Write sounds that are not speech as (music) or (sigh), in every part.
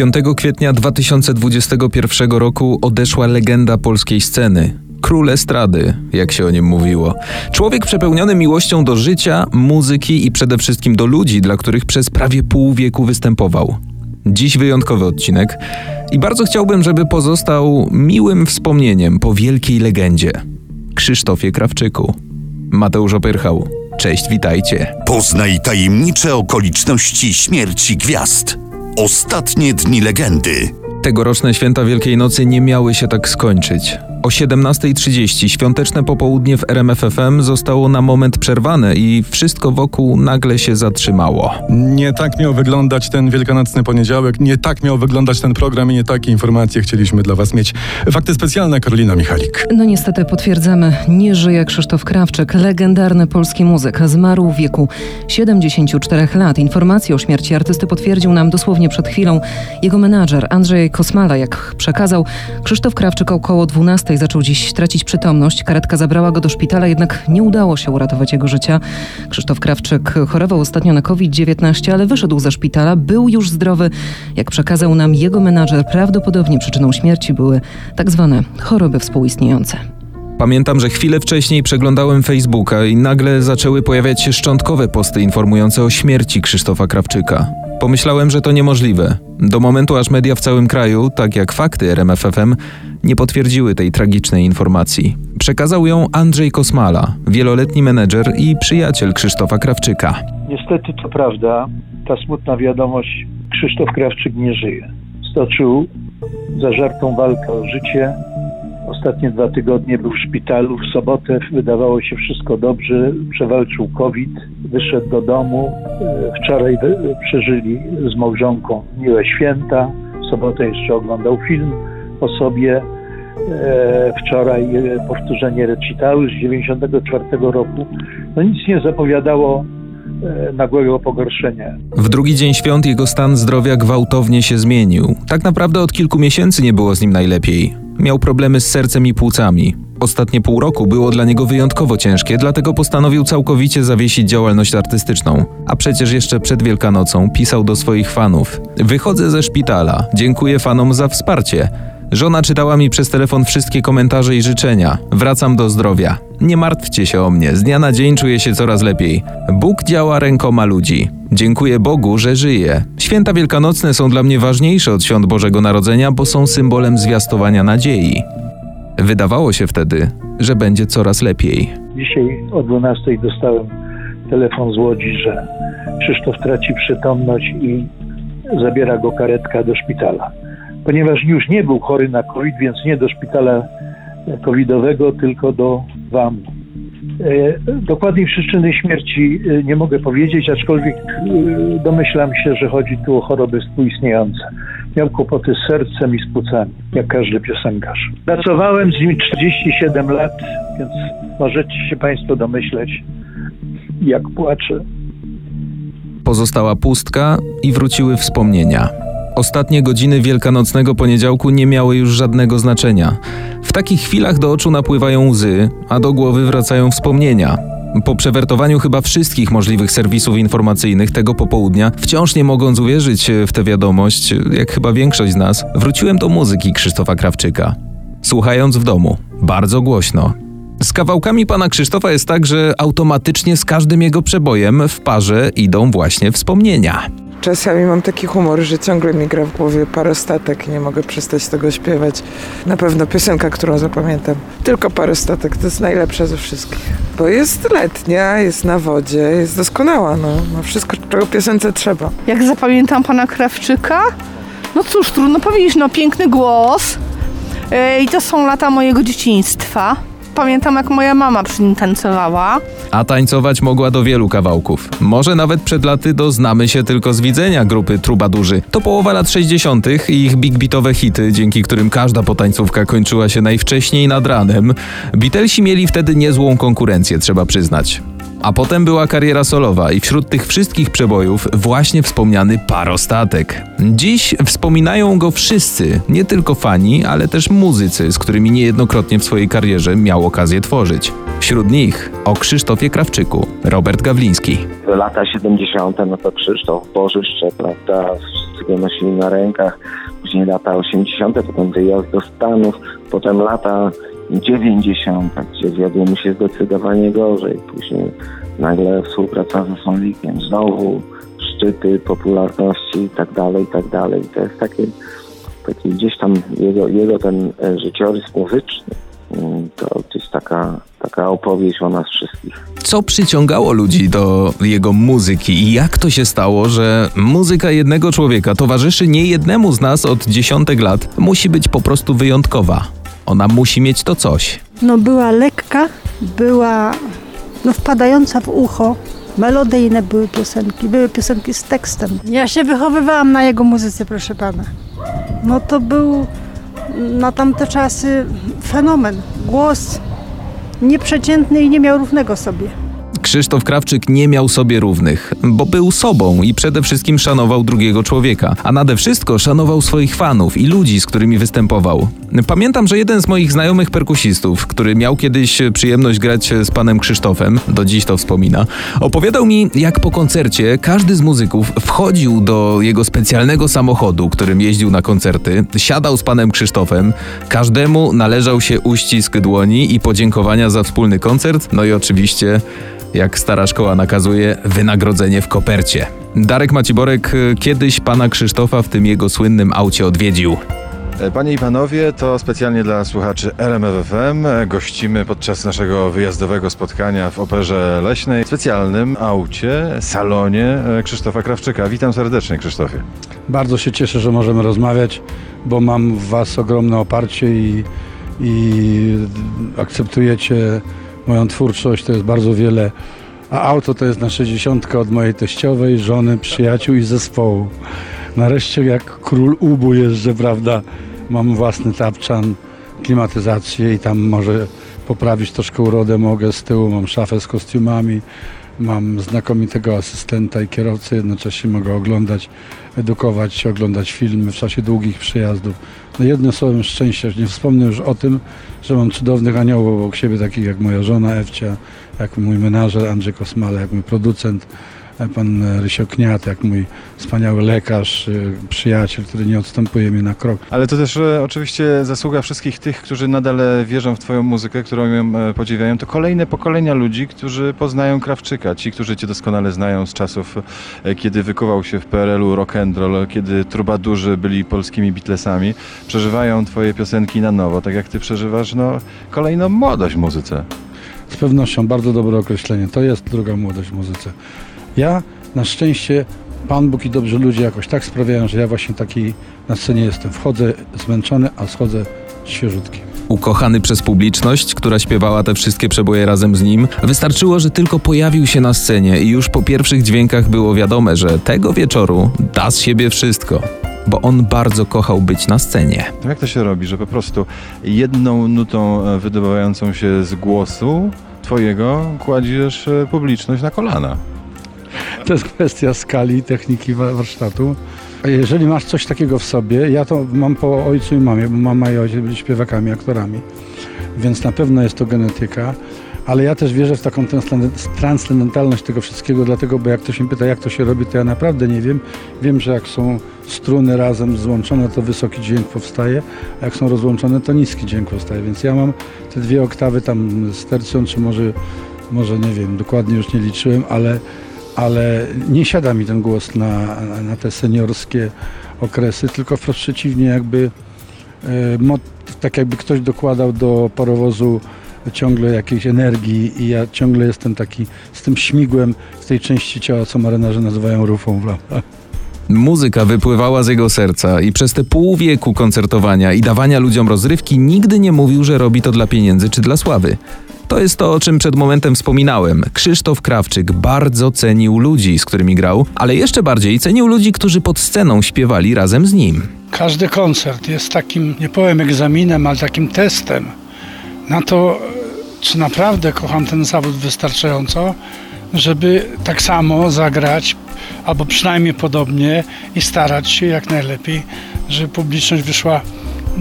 5 kwietnia 2021 roku odeszła legenda polskiej sceny. Król estrady, jak się o nim mówiło. Człowiek przepełniony miłością do życia, muzyki i przede wszystkim do ludzi, dla których przez prawie pół wieku występował. Dziś wyjątkowy odcinek i bardzo chciałbym, żeby pozostał miłym wspomnieniem po wielkiej legendzie. Krzysztofie Krawczyku. Mateusz Opyrchał. Cześć, witajcie. Poznaj tajemnicze okoliczności śmierci gwiazd. Ostatnie dni legendy. Tegoroczne święta Wielkiej Nocy nie miały się tak skończyć. O 17.30 świąteczne popołudnie w RMFFM zostało na moment przerwane i wszystko wokół nagle się zatrzymało. Nie tak miał wyglądać ten wielkanocny poniedziałek, nie tak miał wyglądać ten program i nie takie informacje chcieliśmy dla Was mieć. Fakty specjalne, Karolina Michalik. No niestety potwierdzamy, nie żyje Krzysztof Krawczyk, legendarny polski muzyk. Zmarł w wieku 74 lat. Informację o śmierci artysty potwierdził nam dosłownie przed chwilą jego menadżer Andrzej Kosmala. Jak przekazał, Krzysztof Krawczyk około 12 zaczął dziś tracić przytomność. Karetka zabrała go do szpitala, jednak nie udało się uratować jego życia. Krzysztof Krawczyk chorował ostatnio na COVID-19, ale wyszedł ze szpitala, był już zdrowy. Jak przekazał nam jego menadżer, prawdopodobnie przyczyną śmierci były tak zwane choroby współistniejące. Pamiętam, że chwilę wcześniej przeglądałem Facebooka i nagle zaczęły pojawiać się szczątkowe posty informujące o śmierci Krzysztofa Krawczyka. Pomyślałem, że to niemożliwe. Do momentu, aż media w całym kraju, tak jak fakty RMFFM, nie potwierdziły tej tragicznej informacji. Przekazał ją Andrzej Kosmala, wieloletni menedżer i przyjaciel Krzysztofa Krawczyka. Niestety to prawda, ta smutna wiadomość, Krzysztof Krawczyk nie żyje. Stoczył zażartą walkę o życie. Ostatnie dwa tygodnie był w szpitalu. W sobotę wydawało się wszystko dobrze. Przewalczył COVID, wyszedł do domu. E, wczoraj przeżyli z małżonką miłe święta. W sobotę jeszcze oglądał film o sobie. E, wczoraj e, powtórzenie recitalu z 94 roku. No nic nie zapowiadało nagłego pogorszenia. W drugi dzień świąt jego stan zdrowia gwałtownie się zmienił. Tak naprawdę od kilku miesięcy nie było z nim najlepiej. Miał problemy z sercem i płucami. Ostatnie pół roku było dla niego wyjątkowo ciężkie, dlatego postanowił całkowicie zawiesić działalność artystyczną. A przecież jeszcze przed Wielkanocą pisał do swoich fanów: Wychodzę ze szpitala, dziękuję fanom za wsparcie. Żona czytała mi przez telefon wszystkie komentarze i życzenia. Wracam do zdrowia. Nie martwcie się o mnie, z dnia na dzień czuję się coraz lepiej. Bóg działa rękoma ludzi. Dziękuję Bogu, że żyję. Święta wielkanocne są dla mnie ważniejsze od świąt Bożego Narodzenia, bo są symbolem zwiastowania nadziei. Wydawało się wtedy, że będzie coraz lepiej. Dzisiaj o 12 dostałem telefon z Łodzi, że Krzysztof traci przytomność i zabiera go karetka do szpitala ponieważ już nie był chory na COVID, więc nie do szpitala covidowego, tylko do WAM. E, dokładnej przyczyny śmierci e, nie mogę powiedzieć, aczkolwiek e, domyślam się, że chodzi tu o choroby współistniejące. Miał kłopoty z sercem i z płucami, jak każdy piosenkarz. Pracowałem z nim 47 lat, więc możecie się Państwo domyśleć, jak płaczę. Pozostała pustka i wróciły wspomnienia. Ostatnie godziny wielkanocnego poniedziałku nie miały już żadnego znaczenia. W takich chwilach do oczu napływają łzy, a do głowy wracają wspomnienia. Po przewertowaniu chyba wszystkich możliwych serwisów informacyjnych tego popołudnia, wciąż nie mogąc uwierzyć w tę wiadomość, jak chyba większość z nas, wróciłem do muzyki Krzysztofa Krawczyka. Słuchając w domu, bardzo głośno. Z kawałkami pana Krzysztofa jest tak, że automatycznie z każdym jego przebojem w parze idą właśnie wspomnienia. Czasami mam taki humor, że ciągle mi gra w głowie parostatek i nie mogę przestać tego śpiewać. Na pewno piosenka, którą zapamiętam. Tylko parostatek, to jest najlepsza ze wszystkich. Bo jest letnia, jest na wodzie, jest doskonała, no. Ma wszystko, czego piosence trzeba. Jak zapamiętam pana Krawczyka? No cóż, trudno powiedzieć, no piękny głos. Yy, I to są lata mojego dzieciństwa pamiętam, jak moja mama przy nim tańcowała. A tańcować mogła do wielu kawałków. Może nawet przed laty do Znamy się tylko z widzenia grupy Trubadurzy. To połowa lat 60. i ich big beatowe hity, dzięki którym każda potańcówka kończyła się najwcześniej nad ranem. Beatlesi mieli wtedy niezłą konkurencję, trzeba przyznać. A potem była kariera solowa i wśród tych wszystkich przebojów właśnie wspomniany parostatek. Dziś wspominają go wszyscy, nie tylko fani, ale też muzycy, z którymi niejednokrotnie w swojej karierze miał okazję tworzyć. Wśród nich o Krzysztofie Krawczyku, Robert Gawliński. Lata 70. no to Krzysztof Bożyszcze, prawda, wszyscy go nosili na rękach. Później lata 80., potem wyjazd do Stanów, potem lata 90., gdzie wiodło mu się zdecydowanie gorzej. Później nagle współpraca ze Sonlikiem, znowu szczyty popularności i tak dalej, i tak dalej. To jest takie, taki gdzieś tam jego, jego ten e, życiorys muzyczny. mm, To gdzieś taka, taka opowieść o nas wszystkich. Co przyciągało ludzi do jego muzyki i jak to się stało, że muzyka jednego człowieka towarzyszy nie jednemu z nas od dziesiątek lat, musi być po prostu wyjątkowa. Ona musi mieć to coś. No była lekka, była no, wpadająca w ucho. Melodyjne były piosenki, były piosenki z tekstem. Ja się wychowywałam na jego muzyce, proszę pana. No to był na tamte czasy fenomen. Głos nieprzeciętny i nie miał równego sobie. Krzysztof Krawczyk nie miał sobie równych, bo był sobą i przede wszystkim szanował drugiego człowieka, a nade wszystko szanował swoich fanów i ludzi, z którymi występował. Pamiętam, że jeden z moich znajomych perkusistów, który miał kiedyś przyjemność grać z panem Krzysztofem, do dziś to wspomina, opowiadał mi, jak po koncercie każdy z muzyków wchodził do jego specjalnego samochodu, którym jeździł na koncerty, siadał z panem Krzysztofem, każdemu należał się uścisk dłoni i podziękowania za wspólny koncert, no i oczywiście jak stara szkoła nakazuje, wynagrodzenie w kopercie. Darek Maciborek y, kiedyś pana Krzysztofa w tym jego słynnym aucie odwiedził. E, Panie i panowie, to specjalnie dla słuchaczy RMFFM gościmy podczas naszego wyjazdowego spotkania w Operze Leśnej w specjalnym aucie, salonie e, Krzysztofa Krawczyka. Witam serdecznie Krzysztofie. Bardzo się cieszę, że możemy rozmawiać, bo mam w Was ogromne oparcie i, i akceptujecie moją twórczość. To jest bardzo wiele. A auto to jest na 60 od mojej teściowej, żony, przyjaciół i zespołu. Nareszcie jak król Ubu jeżdżę, prawda? Mam własny tapczan, klimatyzację i tam może poprawić troszkę urodę mogę. Z tyłu mam szafę z kostiumami. Mam znakomitego asystenta i kierowcę, jednocześnie mogę oglądać, edukować się, oglądać filmy w czasie długich przyjazdów. No jednym słowem szczęście, nie wspomnę już o tym, że mam cudownych aniołów obok siebie, takich jak moja żona Ewcia, jak mój menażer Andrzej Kosmale, jak mój producent pan Rysio Kniat, jak mój wspaniały lekarz, e, przyjaciel, który nie odstępuje mnie na krok. Ale to też e, oczywiście zasługa wszystkich tych, którzy nadal e, wierzą w twoją muzykę, którą ją e, podziwiają. To kolejne pokolenia ludzi, którzy poznają Krawczyka. Ci, którzy cię doskonale znają z czasów, kiedy wykuwał się w PRL-u rock and roll, kiedy trubadurzy byli polskimi Beatlesami, przeżywają twoje piosenki na nowo, tak jak ty przeżywasz no, kolejną młodość w muzyce. Z pewnością bardzo dobre określenie. To jest druga młodość w muzyce. Ja na szczęście Pan Bóg i dobrzy ludzie jakoś tak sprawiają, że ja właśnie taki na scenie jestem. Wchodzę zmęczony, a schodzę świeżutki. Ukochany przez publiczność, która śpiewała te wszystkie przeboje razem z nim, wystarczyło, że tylko pojawił się na scenie i już po pierwszych dźwiękach było wiadome, że tego wieczoru da z siebie wszystko, bo on bardzo kochał być na scenie. Jak to się robi, że po prostu jedną nutą e, wydobywającą się z głosu twojego kładziesz e, publiczność na kolana? (laughs) To jest kwestia skali techniki wa- warsztatu. Jeżeli masz coś takiego w sobie, ja to mam po ojcu i mamie, bo mama i ojciec byli śpiewakami, aktorami, więc na pewno jest to genetyka, ale ja też wierzę w taką transcenden- transcendentalność tego wszystkiego, dlatego, bo jak ktoś mnie pyta, jak to się robi, to ja naprawdę nie wiem. Wiem, że jak są struny razem złączone, to wysoki dźwięk powstaje, a jak są rozłączone, to niski dźwięk powstaje, więc ja mam te dwie oktawy tam z tercją, czy może, może nie wiem, dokładnie już nie liczyłem, ale ale nie siada mi ten głos na, na te seniorskie okresy, tylko wprost przeciwnie, jakby e, tak jakby ktoś dokładał do parowozu ciągle jakiejś energii i ja ciągle jestem taki z tym śmigłem w tej części ciała, co marynarze nazywają rufą, prawda? Muzyka wypływała z jego serca i przez te pół wieku koncertowania i dawania ludziom rozrywki nigdy nie mówił, że robi to dla pieniędzy czy dla sławy. To jest to, o czym przed momentem wspominałem. Krzysztof Krawczyk bardzo cenił ludzi, z którymi grał, ale jeszcze bardziej cenił ludzi, którzy pod sceną śpiewali razem z nim. Każdy koncert jest takim, nie powiem egzaminem, ale takim testem na to, czy naprawdę kocham ten zawód wystarczająco, żeby tak samo zagrać, albo przynajmniej podobnie i starać się jak najlepiej, żeby publiczność wyszła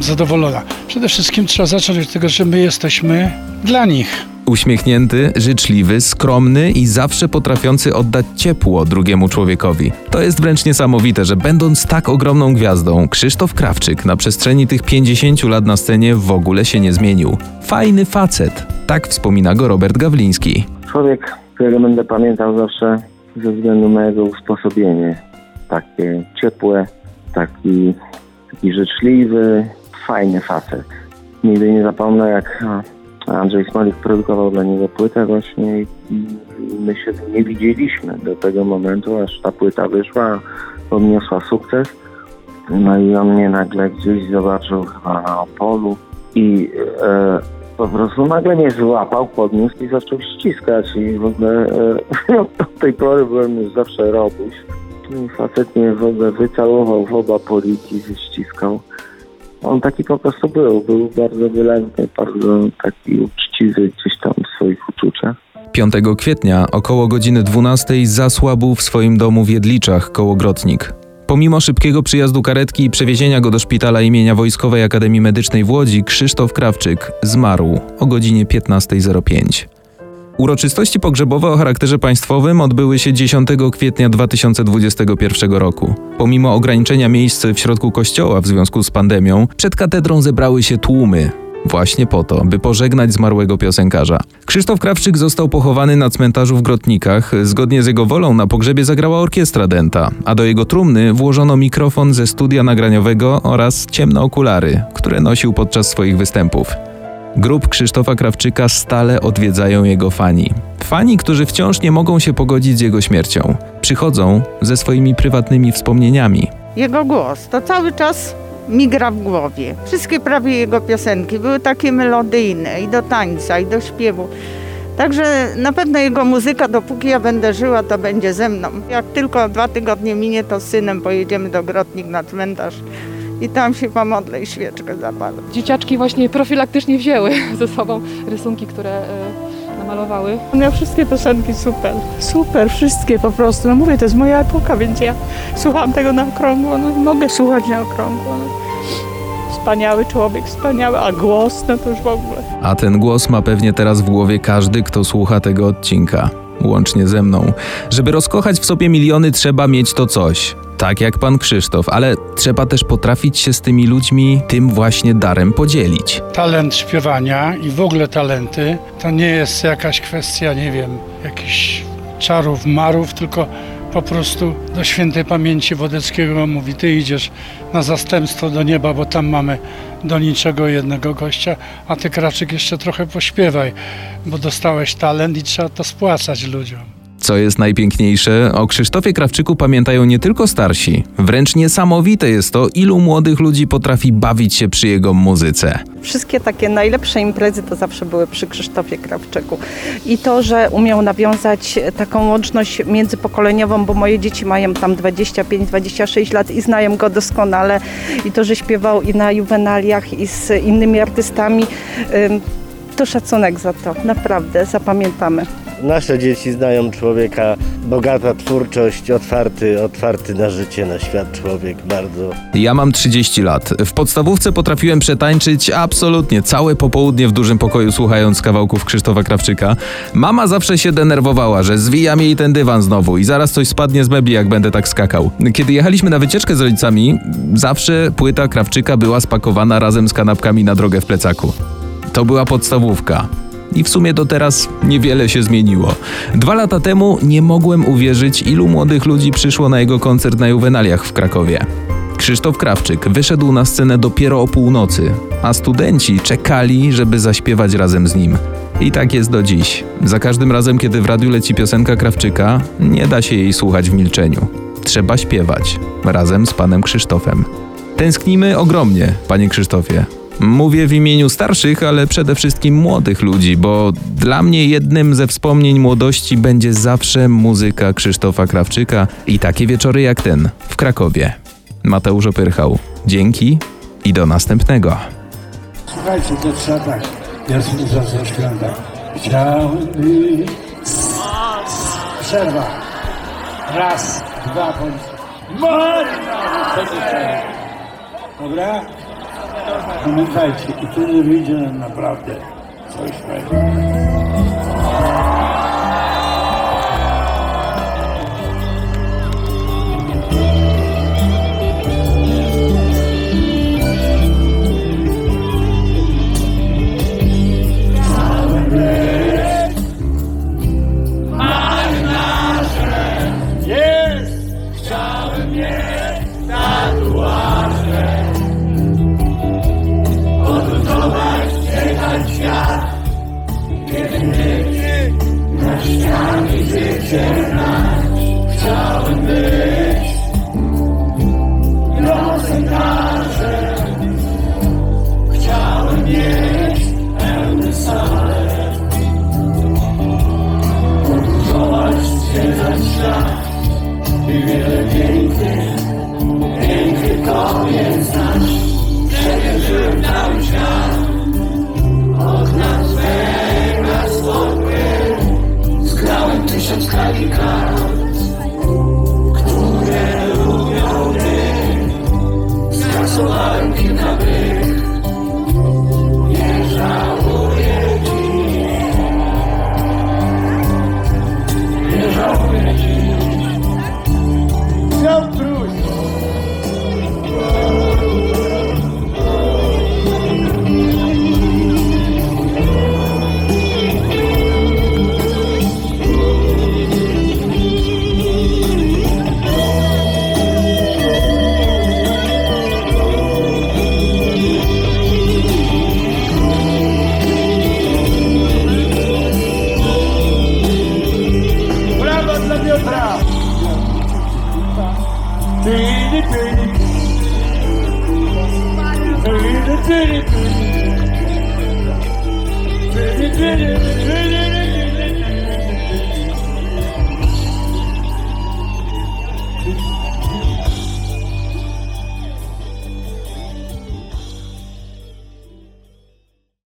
zadowolona. Przede wszystkim trzeba zacząć od tego, że my jesteśmy dla nich. Uśmiechnięty, życzliwy, skromny i zawsze potrafiący oddać ciepło drugiemu człowiekowi. To jest wręcz niesamowite, że będąc tak ogromną gwiazdą, Krzysztof Krawczyk na przestrzeni tych 50 lat na scenie w ogóle się nie zmienił. Fajny facet. Tak wspomina go Robert Gawliński. Człowiek, którego będę pamiętał zawsze ze względu na jego usposobienie. Takie ciepłe, taki, taki życzliwy, fajny facet. Nigdy nie zapomnę, jak Andrzej Smolik produkował dla niego płytę właśnie i my się nie widzieliśmy do tego momentu, aż ta płyta wyszła, odniosła sukces. No i on mnie nagle gdzieś zobaczył chyba na Opolu i e, po prostu nagle mnie złapał, podniósł i zaczął ściskać i w ogóle e, (laughs) od tej pory byłem już zawsze robuś. Facet mnie w ogóle wycałował w oba poliki, ściskał. On taki po prostu był. Był bardzo wylękny, bardzo taki uczciwy gdzieś tam w swoich uczuciach. 5 kwietnia około godziny 12 zasłabł w swoim domu w Jedliczach koło Grotnik. Pomimo szybkiego przyjazdu karetki i przewiezienia go do szpitala imienia Wojskowej Akademii Medycznej w Łodzi, Krzysztof Krawczyk zmarł o godzinie 15.05. Uroczystości pogrzebowe o charakterze państwowym odbyły się 10 kwietnia 2021 roku. Pomimo ograniczenia miejsc w środku kościoła w związku z pandemią, przed katedrą zebrały się tłumy. Właśnie po to, by pożegnać zmarłego piosenkarza. Krzysztof Krawczyk został pochowany na cmentarzu w Grotnikach. Zgodnie z jego wolą na pogrzebie zagrała orkiestra Denta, a do jego trumny włożono mikrofon ze studia nagraniowego oraz ciemne okulary, które nosił podczas swoich występów. Grup Krzysztofa Krawczyka stale odwiedzają jego fani. Fani, którzy wciąż nie mogą się pogodzić z jego śmiercią. Przychodzą ze swoimi prywatnymi wspomnieniami. Jego głos to cały czas mi gra w głowie. Wszystkie prawie jego piosenki były takie melodyjne i do tańca, i do śpiewu. Także na pewno jego muzyka, dopóki ja będę żyła, to będzie ze mną. Jak tylko dwa tygodnie minie, to z synem pojedziemy do Grotnik na cmentarz i tam się pomodlę i świeczkę zapalę. Dzieciaczki właśnie profilaktycznie wzięły (laughs) ze sobą rysunki, które e, namalowały. On miał wszystkie piosenki super, super, wszystkie po prostu. No mówię, to jest moja epoka, więc ja słucham tego na okrągło, no mogę słuchać na okrągło. No. Wspaniały człowiek, wspaniały, a głos, no to już w ogóle. A ten głos ma pewnie teraz w głowie każdy, kto słucha tego odcinka, łącznie ze mną. Żeby rozkochać w sobie miliony, trzeba mieć to coś. Tak jak pan Krzysztof, ale trzeba też potrafić się z tymi ludźmi tym właśnie darem podzielić. Talent śpiewania i w ogóle talenty to nie jest jakaś kwestia, nie wiem, jakichś czarów, marów, tylko po prostu do świętej pamięci Wodeckiego mówi, ty idziesz na zastępstwo do nieba, bo tam mamy do niczego jednego gościa, a ty Kraczyk jeszcze trochę pośpiewaj, bo dostałeś talent i trzeba to spłacać ludziom. Co jest najpiękniejsze, o Krzysztofie Krawczyku pamiętają nie tylko starsi. Wręcz niesamowite jest to, ilu młodych ludzi potrafi bawić się przy jego muzyce. Wszystkie takie najlepsze imprezy to zawsze były przy Krzysztofie Krawczyku. I to, że umiał nawiązać taką łączność międzypokoleniową, bo moje dzieci mają tam 25-26 lat i znają go doskonale. I to, że śpiewał i na juwenaliach, i z innymi artystami, to szacunek za to. Naprawdę, zapamiętamy. Nasze dzieci znają człowieka, bogata twórczość, otwarty, otwarty na życie, na świat człowiek, bardzo. Ja mam 30 lat. W podstawówce potrafiłem przetańczyć absolutnie całe popołudnie w dużym pokoju słuchając kawałków Krzysztofa Krawczyka. Mama zawsze się denerwowała, że zwijam jej ten dywan znowu i zaraz coś spadnie z mebli, jak będę tak skakał. Kiedy jechaliśmy na wycieczkę z rodzicami, zawsze płyta Krawczyka była spakowana razem z kanapkami na drogę w plecaku. To była podstawówka. I w sumie do teraz niewiele się zmieniło. Dwa lata temu nie mogłem uwierzyć, ilu młodych ludzi przyszło na jego koncert na Juwenaliach w Krakowie. Krzysztof Krawczyk wyszedł na scenę dopiero o północy, a studenci czekali, żeby zaśpiewać razem z nim. I tak jest do dziś. Za każdym razem, kiedy w radiu leci piosenka Krawczyka, nie da się jej słuchać w milczeniu. Trzeba śpiewać razem z panem Krzysztofem. Tęsknimy ogromnie, panie Krzysztofie. Mówię w imieniu starszych, ale przede wszystkim młodych ludzi, bo dla mnie jednym ze wspomnień młodości będzie zawsze muzyka Krzysztofa Krawczyka i takie wieczory jak ten w Krakowie. Mateusz Opyrchał. Dzięki i do następnego. Słuchajcie, to trzeba tak. Ja zaśpiewam tak. Chciałbym... Przerwa. Raz, dwa, bądź... Marina! Dobra? No Pamiętajcie, i wtedy wyjdzie nam naprawdę coś fajnego. so. did!